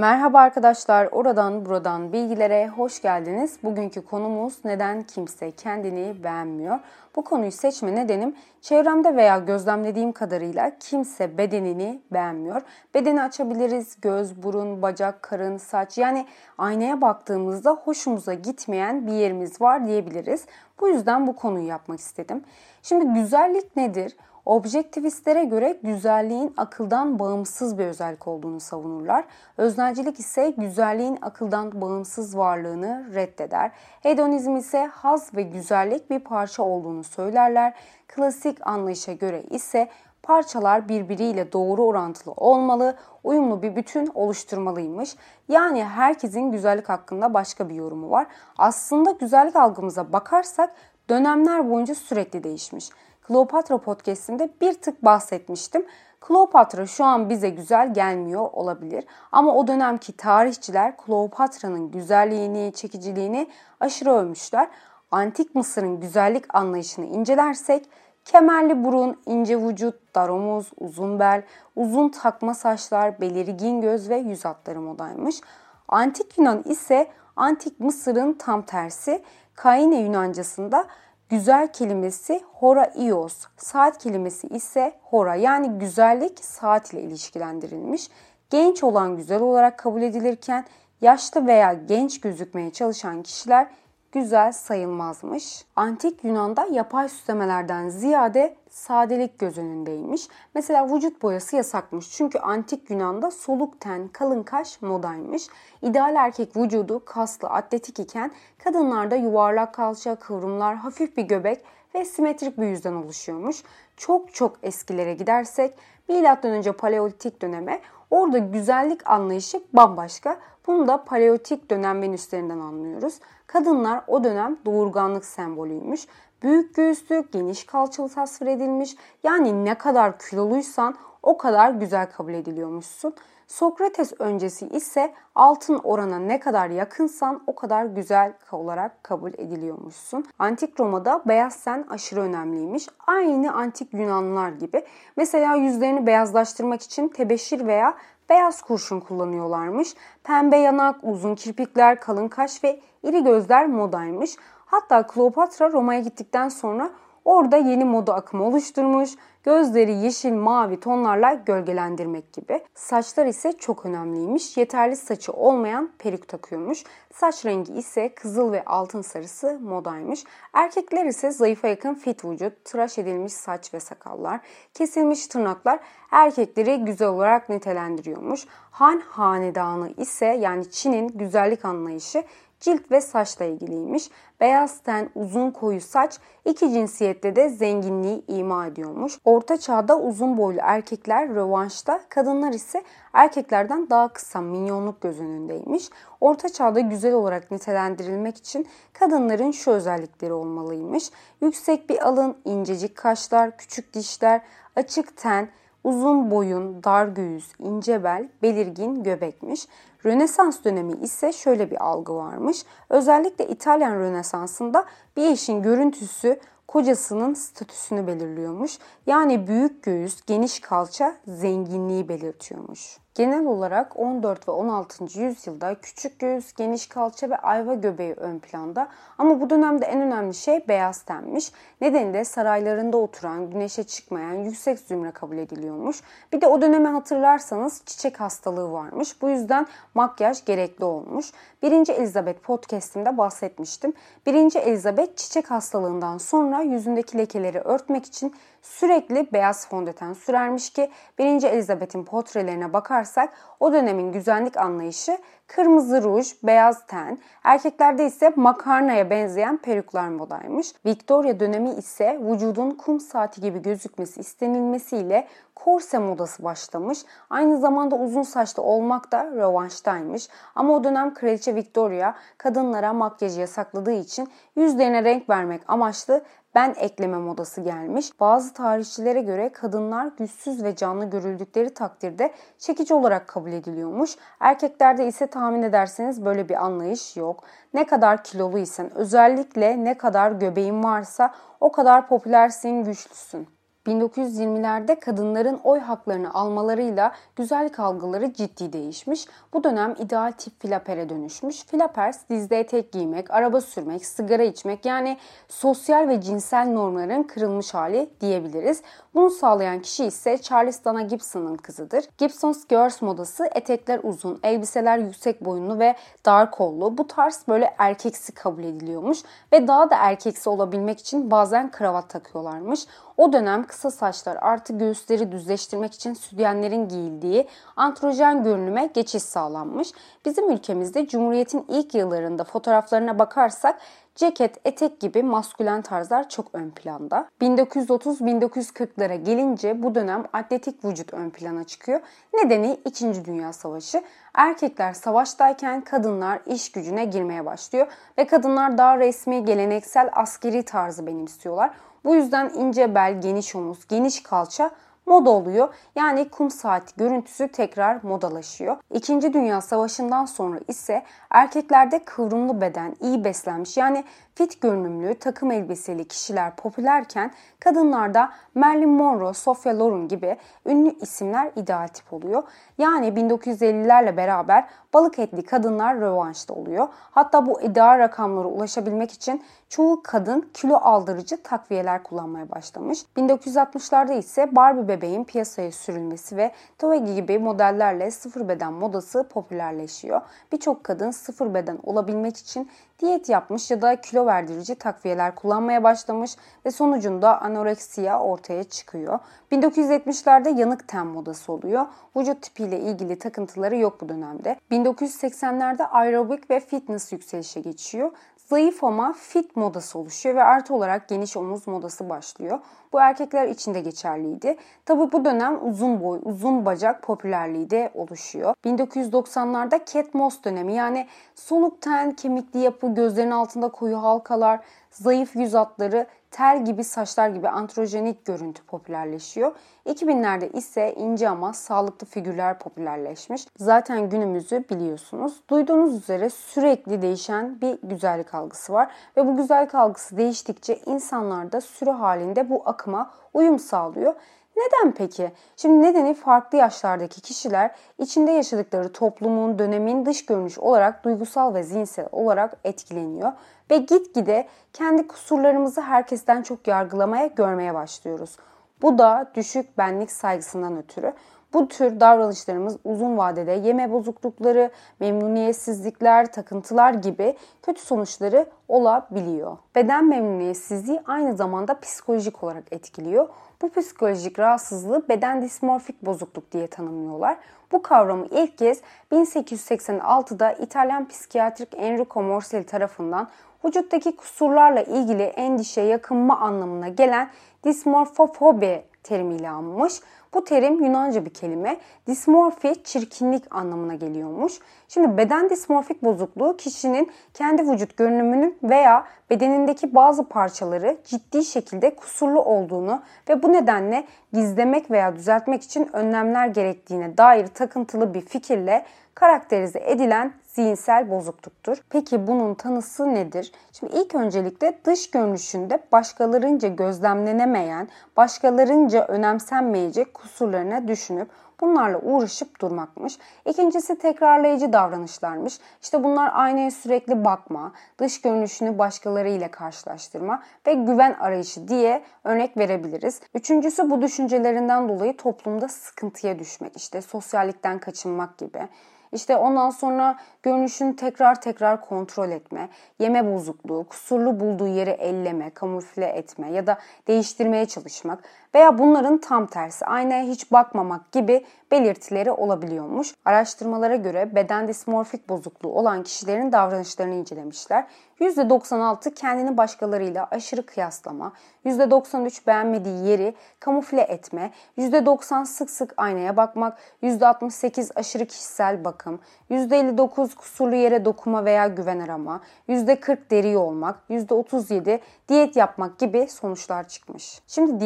Merhaba arkadaşlar, oradan buradan bilgilere hoş geldiniz. Bugünkü konumuz neden kimse kendini beğenmiyor? Bu konuyu seçme nedenim çevremde veya gözlemlediğim kadarıyla kimse bedenini beğenmiyor. Bedeni açabiliriz, göz, burun, bacak, karın, saç yani aynaya baktığımızda hoşumuza gitmeyen bir yerimiz var diyebiliriz. Bu yüzden bu konuyu yapmak istedim. Şimdi güzellik nedir? Objektivistlere göre güzelliğin akıldan bağımsız bir özellik olduğunu savunurlar. Öznelcilik ise güzelliğin akıldan bağımsız varlığını reddeder. Hedonizm ise haz ve güzellik bir parça olduğunu söylerler. Klasik anlayışa göre ise parçalar birbiriyle doğru orantılı olmalı, uyumlu bir bütün oluşturmalıymış. Yani herkesin güzellik hakkında başka bir yorumu var. Aslında güzellik algımıza bakarsak dönemler boyunca sürekli değişmiş. Kleopatra podcast'imde bir tık bahsetmiştim. Kleopatra şu an bize güzel gelmiyor olabilir ama o dönemki tarihçiler Kleopatra'nın güzelliğini, çekiciliğini aşırı övmüşler. Antik Mısır'ın güzellik anlayışını incelersek kemerli burun, ince vücut, dar omuz, uzun bel, uzun takma saçlar, belirgin göz ve yüz hatları modaymış. Antik Yunan ise Antik Mısır'ın tam tersi. Kaine Yunancasında Güzel kelimesi horaios, saat kelimesi ise hora yani güzellik saat ile ilişkilendirilmiş. Genç olan güzel olarak kabul edilirken yaşlı veya genç gözükmeye çalışan kişiler güzel sayılmazmış. Antik Yunan'da yapay süslemelerden ziyade sadelik göz önündeymiş. Mesela vücut boyası yasakmış. Çünkü antik Yunan'da soluk ten, kalın kaş modaymış. İdeal erkek vücudu kaslı, atletik iken kadınlarda yuvarlak kalça, kıvrımlar, hafif bir göbek ve simetrik bir yüzden oluşuyormuş. Çok çok eskilere gidersek M.Ö. Paleolitik döneme orada güzellik anlayışı bambaşka. Bunu da Paleolitik dönem Venüslerinden anlıyoruz. Kadınlar o dönem doğurganlık sembolüymüş. Büyük göğüslü, geniş kalçalı tasvir edilmiş. Yani ne kadar kiloluysan o kadar güzel kabul ediliyormuşsun. Sokrates öncesi ise altın orana ne kadar yakınsan o kadar güzel olarak kabul ediliyormuşsun. Antik Roma'da beyaz ten aşırı önemliymiş. Aynı antik Yunanlılar gibi. Mesela yüzlerini beyazlaştırmak için tebeşir veya beyaz kurşun kullanıyorlarmış. Pembe yanak, uzun kirpikler, kalın kaş ve iri gözler modaymış. Hatta Kleopatra Roma'ya gittikten sonra orada yeni moda akımı oluşturmuş. Gözleri yeşil, mavi tonlarla gölgelendirmek gibi. Saçlar ise çok önemliymiş. Yeterli saçı olmayan peruk takıyormuş. Saç rengi ise kızıl ve altın sarısı modaymış. Erkekler ise zayıfa yakın fit vücut, tıraş edilmiş saç ve sakallar, kesilmiş tırnaklar erkekleri güzel olarak nitelendiriyormuş. Han hanedanı ise yani Çin'in güzellik anlayışı cilt ve saçla ilgiliymiş. Beyaz ten, uzun koyu saç iki cinsiyette de zenginliği ima ediyormuş. Orta çağda uzun boylu erkekler rövanşta, kadınlar ise erkeklerden daha kısa minyonluk göz önündeymiş. Orta çağda güzel olarak nitelendirilmek için kadınların şu özellikleri olmalıymış. Yüksek bir alın, incecik kaşlar, küçük dişler, açık ten, uzun boyun, dar göğüs, ince bel, belirgin göbekmiş. Rönesans dönemi ise şöyle bir algı varmış. Özellikle İtalyan Rönesansı'nda bir eşin görüntüsü kocasının statüsünü belirliyormuş. Yani büyük göğüs, geniş kalça zenginliği belirtiyormuş. Genel olarak 14 ve 16. yüzyılda küçük göğüs, geniş kalça ve ayva göbeği ön planda ama bu dönemde en önemli şey beyaz tenmiş. Nedeni de saraylarında oturan, güneşe çıkmayan yüksek zümre kabul ediliyormuş. Bir de o dönemi hatırlarsanız çiçek hastalığı varmış. Bu yüzden makyaj gerekli olmuş. 1. Elizabeth podcastimde bahsetmiştim. 1. Elizabeth çiçek hastalığından sonra yüzündeki lekeleri örtmek için sürekli beyaz fondöten sürermiş ki 1. Elizabeth'in portrelerine bakarsak o dönemin güzellik anlayışı kırmızı ruj, beyaz ten, erkeklerde ise makarnaya benzeyen peruklar modaymış. Victoria dönemi ise vücudun kum saati gibi gözükmesi istenilmesiyle korse modası başlamış. Aynı zamanda uzun saçlı olmak da rövanştaymış. Ama o dönem Kraliçe Victoria kadınlara makyajı yasakladığı için yüzlerine renk vermek amaçlı ben ekleme modası gelmiş. Bazı tarihçilere göre kadınlar güçsüz ve canlı görüldükleri takdirde çekici olarak kabul ediliyormuş. Erkeklerde ise tahmin ederseniz böyle bir anlayış yok. Ne kadar kiloluysan özellikle ne kadar göbeğin varsa o kadar popülersin, güçlüsün. 1920'lerde kadınların oy haklarını almalarıyla güzellik algıları ciddi değişmiş. Bu dönem ideal tip filapere dönüşmüş. Filapers dizde etek giymek, araba sürmek, sigara içmek yani sosyal ve cinsel normların kırılmış hali diyebiliriz. Bunu sağlayan kişi ise Charles Dana Gibson'ın kızıdır. Gibson's Girls modası etekler uzun, elbiseler yüksek boyunlu ve dar kollu. Bu tarz böyle erkeksi kabul ediliyormuş ve daha da erkeksi olabilmek için bazen kravat takıyorlarmış. O dönem kısa saçlar artı göğüsleri düzleştirmek için sütyenlerin giyildiği androjen görünüme geçiş sağlanmış. Bizim ülkemizde Cumhuriyet'in ilk yıllarında fotoğraflarına bakarsak ceket, etek gibi maskülen tarzlar çok ön planda. 1930-1940'lara gelince bu dönem atletik vücut ön plana çıkıyor. Nedeni 2. Dünya Savaşı. Erkekler savaştayken kadınlar iş gücüne girmeye başlıyor ve kadınlar daha resmi, geleneksel askeri tarzı benimsiyorlar. Bu yüzden ince bel, geniş omuz, geniş kalça moda oluyor. Yani kum saati görüntüsü tekrar modalaşıyor. İkinci Dünya Savaşı'ndan sonra ise erkeklerde kıvrımlı beden, iyi beslenmiş yani fit görünümlü takım elbiseli kişiler popülerken kadınlarda Marilyn Monroe, Sophia Loren gibi ünlü isimler ideal tip oluyor. Yani 1950'lerle beraber balık etli kadınlar rövanşta oluyor. Hatta bu ideal rakamlara ulaşabilmek için çoğu kadın kilo aldırıcı takviyeler kullanmaya başlamış. 1960'larda ise Barbie bebeğin piyasaya sürülmesi ve Twiggy gibi modellerle sıfır beden modası popülerleşiyor. Birçok kadın sıfır beden olabilmek için diyet yapmış ya da kilo verdirici takviyeler kullanmaya başlamış ve sonucunda anoreksiya ortaya çıkıyor. 1970'lerde yanık ten modası oluyor. Vücut tipiyle ilgili takıntıları yok bu dönemde. 1980'lerde aerobik ve fitness yükselişe geçiyor zayıf ama fit modası oluşuyor ve artı olarak geniş omuz modası başlıyor. Bu erkekler için de geçerliydi. Tabi bu dönem uzun boy, uzun bacak popülerliği de oluşuyor. 1990'larda Cat Moss dönemi yani soluk ten, kemikli yapı, gözlerin altında koyu halkalar, zayıf yüz hatları tel gibi saçlar gibi androjenik görüntü popülerleşiyor. 2000'lerde ise ince ama sağlıklı figürler popülerleşmiş. Zaten günümüzü biliyorsunuz. Duyduğunuz üzere sürekli değişen bir güzellik algısı var ve bu güzellik algısı değiştikçe insanlar da sürü halinde bu akıma uyum sağlıyor. Neden peki? Şimdi nedeni farklı yaşlardaki kişiler içinde yaşadıkları toplumun, dönemin dış görünüş olarak duygusal ve zihinsel olarak etkileniyor ve gitgide kendi kusurlarımızı herkesten çok yargılamaya, görmeye başlıyoruz. Bu da düşük benlik saygısından ötürü. Bu tür davranışlarımız uzun vadede yeme bozuklukları, memnuniyetsizlikler, takıntılar gibi kötü sonuçları olabiliyor. Beden memnuniyetsizliği aynı zamanda psikolojik olarak etkiliyor. Bu psikolojik rahatsızlığı beden dismorfik bozukluk diye tanımlıyorlar. Bu kavramı ilk kez 1886'da İtalyan psikiyatrik Enrico Morselli tarafından vücuttaki kusurlarla ilgili endişe, yakınma anlamına gelen dismorfofobi terimiyle anmış. Bu terim Yunanca bir kelime. Dismorfi çirkinlik anlamına geliyormuş. Şimdi beden dismorfik bozukluğu kişinin kendi vücut görünümünün veya bedenindeki bazı parçaları ciddi şekilde kusurlu olduğunu ve bu nedenle gizlemek veya düzeltmek için önlemler gerektiğine dair takıntılı bir fikirle karakterize edilen zihinsel bozukluktur. Peki bunun tanısı nedir? Şimdi ilk öncelikle dış görünüşünde başkalarınca gözlemlenemeyen, başkalarınca önemsenmeyecek kusurlarına düşünüp bunlarla uğraşıp durmakmış. İkincisi tekrarlayıcı davranışlarmış. İşte bunlar aynaya sürekli bakma, dış görünüşünü başkalarıyla karşılaştırma ve güven arayışı diye örnek verebiliriz. Üçüncüsü bu düşüncelerinden dolayı toplumda sıkıntıya düşmek, işte sosyallikten kaçınmak gibi. İşte ondan sonra görünüşünü tekrar tekrar kontrol etme, yeme bozukluğu, kusurlu bulduğu yeri elleme, kamufle etme ya da değiştirmeye çalışmak veya bunların tam tersi aynaya hiç bakmamak gibi belirtileri olabiliyormuş. Araştırmalara göre beden dismorfik bozukluğu olan kişilerin davranışlarını incelemişler. %96 kendini başkalarıyla aşırı kıyaslama, %93 beğenmediği yeri kamufle etme, %90 sık sık aynaya bakmak, %68 aşırı kişisel bakım, %59 kusurlu yere dokuma veya güven arama, %40 deri olmak, %37 diyet yapmak gibi sonuçlar çıkmış. Şimdi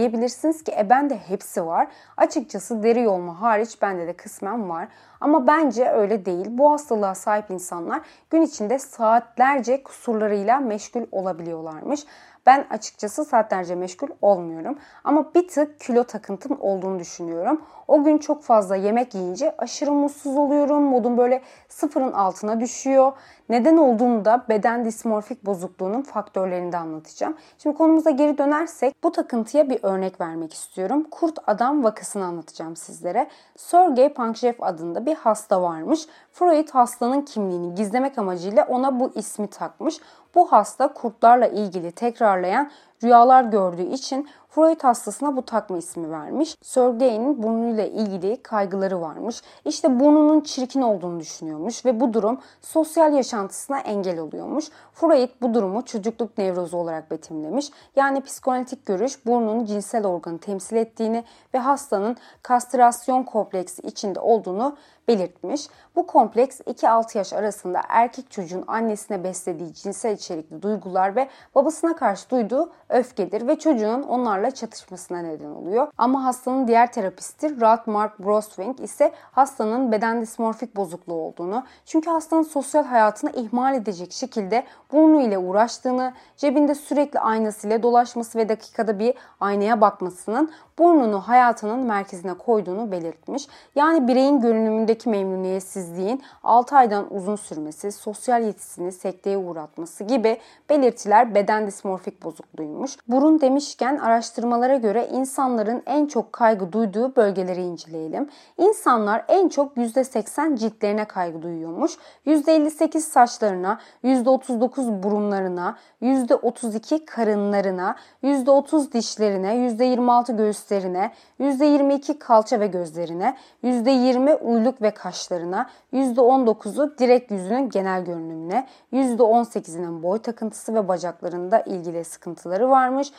diyebilirsiniz ki e bende hepsi var. Açıkçası deri yolma hariç bende de kısmen var. Ama bence öyle değil. Bu hastalığa sahip insanlar gün içinde saatlerce kusurlarıyla meşgul olabiliyorlarmış. Ben açıkçası saatlerce meşgul olmuyorum. Ama bir tık kilo takıntım olduğunu düşünüyorum. O gün çok fazla yemek yiyince aşırı mutsuz oluyorum. Modum böyle sıfırın altına düşüyor. Neden olduğunu da beden dismorfik bozukluğunun faktörlerini de anlatacağım. Şimdi konumuza geri dönersek bu takıntıya bir örnek vermek istiyorum. Kurt adam vakasını anlatacağım sizlere. Sergey Pankshev adında bir hasta varmış. Freud hastanın kimliğini gizlemek amacıyla ona bu ismi takmış. Bu hasta kurtlarla ilgili tekrarlayan rüyalar gördüğü için Freud hastasına bu takma ismi vermiş. Sergey'in burnuyla ilgili kaygıları varmış. İşte burnunun çirkin olduğunu düşünüyormuş ve bu durum sosyal yaşantısına engel oluyormuş. Freud bu durumu çocukluk nevrozu olarak betimlemiş. Yani psikolojik görüş burnun cinsel organı temsil ettiğini ve hastanın kastrasyon kompleksi içinde olduğunu belirtmiş. Bu kompleks 2-6 yaş arasında erkek çocuğun annesine beslediği cinsel içerikli duygular ve babasına karşı duyduğu öfkedir ve çocuğun onlarla çatışmasına neden oluyor. Ama hastanın diğer terapisti Ralph Mark Broswing ise hastanın beden dismorfik bozukluğu olduğunu, çünkü hastanın sosyal hayatını ihmal edecek şekilde burnu ile uğraştığını, cebinde sürekli aynasıyla dolaşması ve dakikada bir aynaya bakmasının burnunu hayatının merkezine koyduğunu belirtmiş. Yani bireyin görünümündeki memnuniyetsizliğin 6 aydan uzun sürmesi, sosyal yetisini sekteye uğratması gibi belirtiler beden dismorfik bozukluğuymuş. Burun demişken araştırmalara göre insanların en çok kaygı duyduğu bölgeleri inceleyelim. İnsanlar en çok %80 ciltlerine kaygı duyuyormuş. %58 saçlarına, %39 burunlarına, %32 karınlarına, %30 dişlerine, %26 göğüslerine, %22 kalça ve gözlerine, %20 uyluk ve kaşlarına, %19'u direkt yüzünün genel görünümüne, %18'inin boy takıntısı ve bacaklarında ilgili sıkıntıları varmış,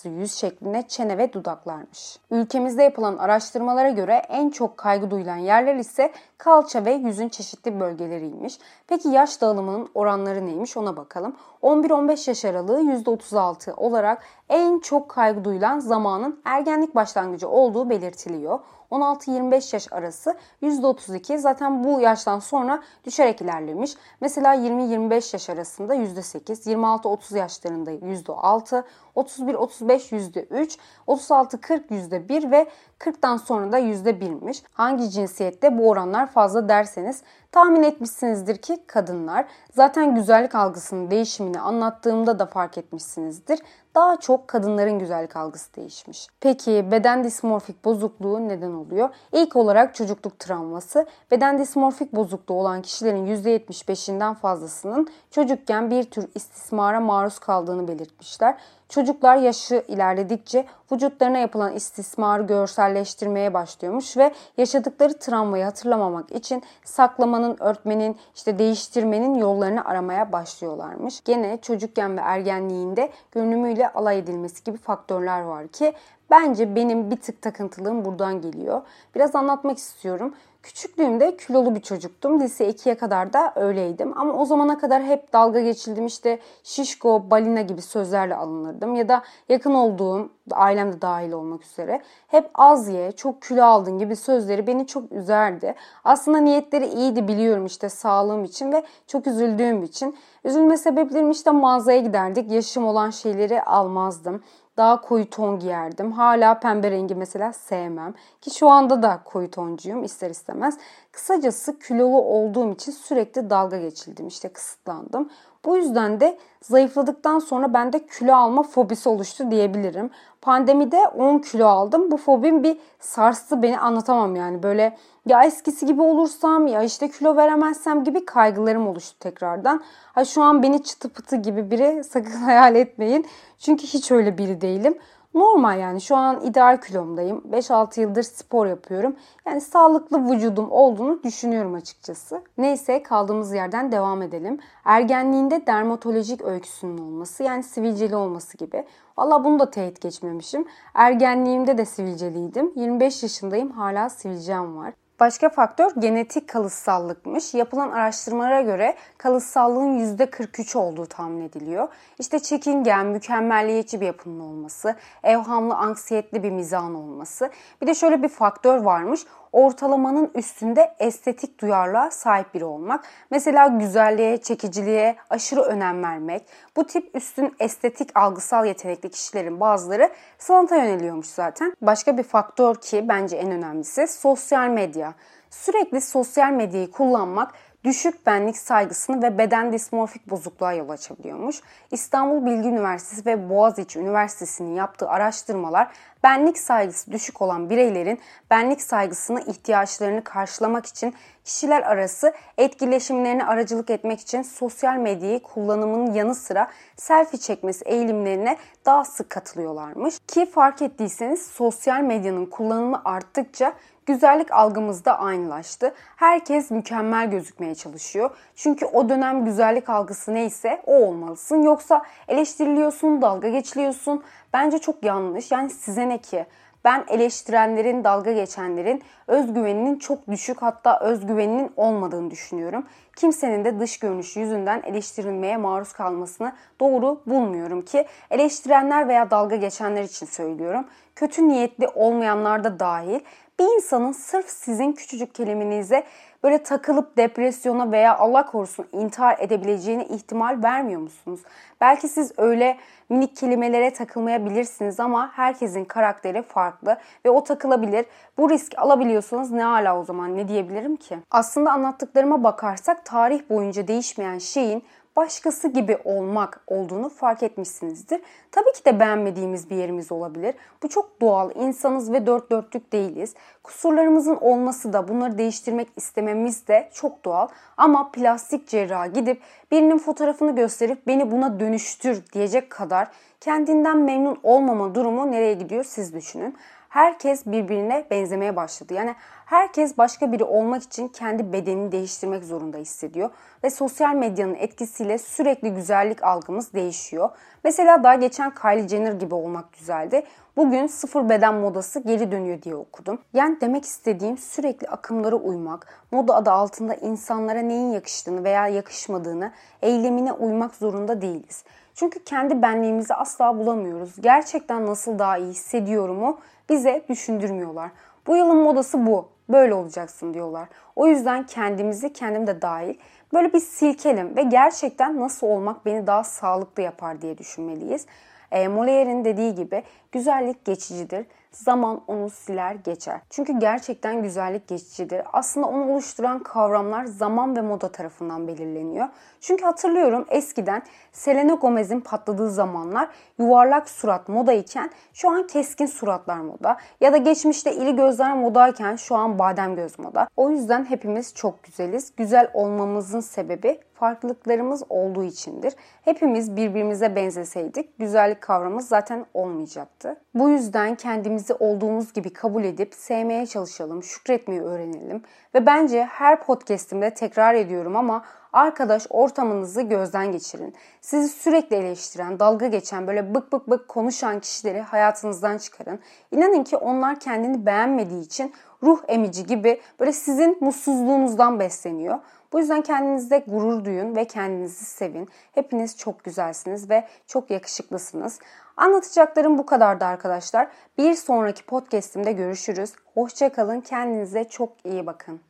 %16'sı yüz şekline, çene ve dudaklarmış. Ülkemizde yapılan araştırmalara göre en çok kaygı duyulan yerler ise kalça ve yüzün çeşitli bölgeleriymiş. Peki yaş dağılımının oranları neymiş ona bakalım. 11-15 yaş aralığı %36 olarak en çok kaygı duyulan zamanın ergenlik başlangıcı olduğu belirtiliyor. 16-25 yaş arası %32 zaten bu yaştan sonra düşerek ilerlemiş. Mesela 20-25 yaş arasında %8, 26-30 yaşlarında %6, 31-35 %3, 36-40 %1 ve 40'tan sonra da %1'miş. Hangi cinsiyette bu oranlar fazla derseniz tahmin etmişsinizdir ki kadınlar. Zaten güzellik algısının değişimini anlattığımda da fark etmişsinizdir. Daha çok kadınların güzellik algısı değişmiş. Peki beden dismorfik bozukluğu neden oluyor? İlk olarak çocukluk travması. Beden dismorfik bozukluğu olan kişilerin %75'inden fazlasının çocukken bir tür istismara maruz kaldığını belirtmişler. Çocuklar yaşı ilerledikçe vücutlarına yapılan istismarı görselleştirmeye başlıyormuş ve yaşadıkları travmayı hatırlamamak için saklamanın, örtmenin, işte değiştirmenin yollarını aramaya başlıyorlarmış. Gene çocukken ve ergenliğinde görünümüyle alay edilmesi gibi faktörler var ki bence benim bir tık takıntılığım buradan geliyor. Biraz anlatmak istiyorum. Küçüklüğümde kilolu bir çocuktum. Lise 2'ye kadar da öyleydim. Ama o zamana kadar hep dalga geçildim. İşte şişko, balina gibi sözlerle alınırdım. Ya da yakın olduğum, ailem de dahil olmak üzere hep az ye, çok kilo aldın gibi sözleri beni çok üzerdi. Aslında niyetleri iyiydi biliyorum işte sağlığım için ve çok üzüldüğüm için. Üzülme sebeplerim işte mağazaya giderdik. Yaşım olan şeyleri almazdım daha koyu ton giyerdim. Hala pembe rengi mesela sevmem. Ki şu anda da koyu toncuyum ister istemez. Kısacası kilolu olduğum için sürekli dalga geçildim. İşte kısıtlandım. Bu yüzden de zayıfladıktan sonra bende kilo alma fobisi oluştu diyebilirim. Pandemide 10 kilo aldım. Bu fobim bir sarstı beni anlatamam yani. Böyle ya eskisi gibi olursam ya işte kilo veremezsem gibi kaygılarım oluştu tekrardan. Ha şu an beni çıtı pıtı gibi biri sakın hayal etmeyin. Çünkü hiç öyle biri değilim. Normal yani şu an ideal kilomdayım. 5-6 yıldır spor yapıyorum. Yani sağlıklı vücudum olduğunu düşünüyorum açıkçası. Neyse kaldığımız yerden devam edelim. Ergenliğinde dermatolojik öyküsünün olması yani sivilceli olması gibi. Valla bunu da teyit geçmemişim. Ergenliğimde de sivilceliydim. 25 yaşındayım hala sivilcem var. Başka faktör genetik kalıtsallıkmış. Yapılan araştırmalara göre kalıtsallığın %43 olduğu tahmin ediliyor. İşte çekingen, mükemmelliyetçi bir yapının olması, evhamlı, anksiyetli bir mizahın olması. Bir de şöyle bir faktör varmış. Ortalamanın üstünde estetik duyarlılığa sahip biri olmak. Mesela güzelliğe, çekiciliğe aşırı önem vermek. Bu tip üstün estetik algısal yetenekli kişilerin bazıları sanata yöneliyormuş zaten. Başka bir faktör ki bence en önemlisi sosyal medya. Sürekli sosyal medyayı kullanmak düşük benlik saygısını ve beden dismorfik bozukluğa yol açabiliyormuş. İstanbul Bilgi Üniversitesi ve Boğaziçi Üniversitesi'nin yaptığı araştırmalar benlik saygısı düşük olan bireylerin benlik saygısını ihtiyaçlarını karşılamak için kişiler arası etkileşimlerine aracılık etmek için sosyal medyayı kullanımının yanı sıra selfie çekmesi eğilimlerine daha sık katılıyorlarmış. Ki fark ettiyseniz sosyal medyanın kullanımı arttıkça güzellik algımız da aynılaştı. Herkes mükemmel gözükmeye çalışıyor. Çünkü o dönem güzellik algısı neyse o olmalısın. Yoksa eleştiriliyorsun, dalga geçiliyorsun. Bence çok yanlış. Yani size ne ki? Ben eleştirenlerin, dalga geçenlerin özgüveninin çok düşük hatta özgüveninin olmadığını düşünüyorum. Kimsenin de dış görünüşü yüzünden eleştirilmeye maruz kalmasını doğru bulmuyorum ki eleştirenler veya dalga geçenler için söylüyorum. Kötü niyetli olmayanlar da dahil bir insanın sırf sizin küçücük kelimenize böyle takılıp depresyona veya Allah korusun intihar edebileceğine ihtimal vermiyor musunuz? Belki siz öyle minik kelimelere takılmayabilirsiniz ama herkesin karakteri farklı ve o takılabilir. Bu risk alabiliyorsanız ne hala o zaman ne diyebilirim ki? Aslında anlattıklarıma bakarsak tarih boyunca değişmeyen şeyin başkası gibi olmak olduğunu fark etmişsinizdir. Tabii ki de beğenmediğimiz bir yerimiz olabilir. Bu çok doğal. İnsanız ve dört dörtlük değiliz. Kusurlarımızın olması da bunları değiştirmek istememiz de çok doğal. Ama plastik cerrah gidip birinin fotoğrafını gösterip beni buna dönüştür diyecek kadar kendinden memnun olmama durumu nereye gidiyor siz düşünün herkes birbirine benzemeye başladı. Yani herkes başka biri olmak için kendi bedenini değiştirmek zorunda hissediyor ve sosyal medyanın etkisiyle sürekli güzellik algımız değişiyor. Mesela daha geçen Kylie Jenner gibi olmak güzeldi. Bugün sıfır beden modası geri dönüyor diye okudum. Yani demek istediğim sürekli akımlara uymak, moda adı altında insanlara neyin yakıştığını veya yakışmadığını eylemine uymak zorunda değiliz. Çünkü kendi benliğimizi asla bulamıyoruz. Gerçekten nasıl daha iyi hissediyorumu bize düşündürmüyorlar. Bu yılın modası bu. Böyle olacaksın diyorlar. O yüzden kendimizi kendim de dahil böyle bir silkelim ve gerçekten nasıl olmak beni daha sağlıklı yapar diye düşünmeliyiz. E, Molaire'in dediği gibi güzellik geçicidir. Zaman onu siler geçer. Çünkü gerçekten güzellik geçicidir. Aslında onu oluşturan kavramlar zaman ve moda tarafından belirleniyor. Çünkü hatırlıyorum eskiden Selena Gomez'in patladığı zamanlar yuvarlak surat moda iken şu an keskin suratlar moda. Ya da geçmişte iri gözler modayken şu an badem göz moda. O yüzden hepimiz çok güzeliz. Güzel olmamızın sebebi farklılıklarımız olduğu içindir. Hepimiz birbirimize benzeseydik güzellik kavramı zaten olmayacaktı. Bu yüzden kendimizi olduğumuz gibi kabul edip sevmeye çalışalım, şükretmeyi öğrenelim. Ve bence her podcastimde tekrar ediyorum ama arkadaş ortamınızı gözden geçirin. Sizi sürekli eleştiren, dalga geçen, böyle bık bık bık konuşan kişileri hayatınızdan çıkarın. İnanın ki onlar kendini beğenmediği için ruh emici gibi böyle sizin mutsuzluğunuzdan besleniyor. Bu yüzden kendinizde gurur duyun ve kendinizi sevin. Hepiniz çok güzelsiniz ve çok yakışıklısınız. Anlatacaklarım bu kadardı arkadaşlar. Bir sonraki podcastimde görüşürüz. Hoşçakalın. Kendinize çok iyi bakın.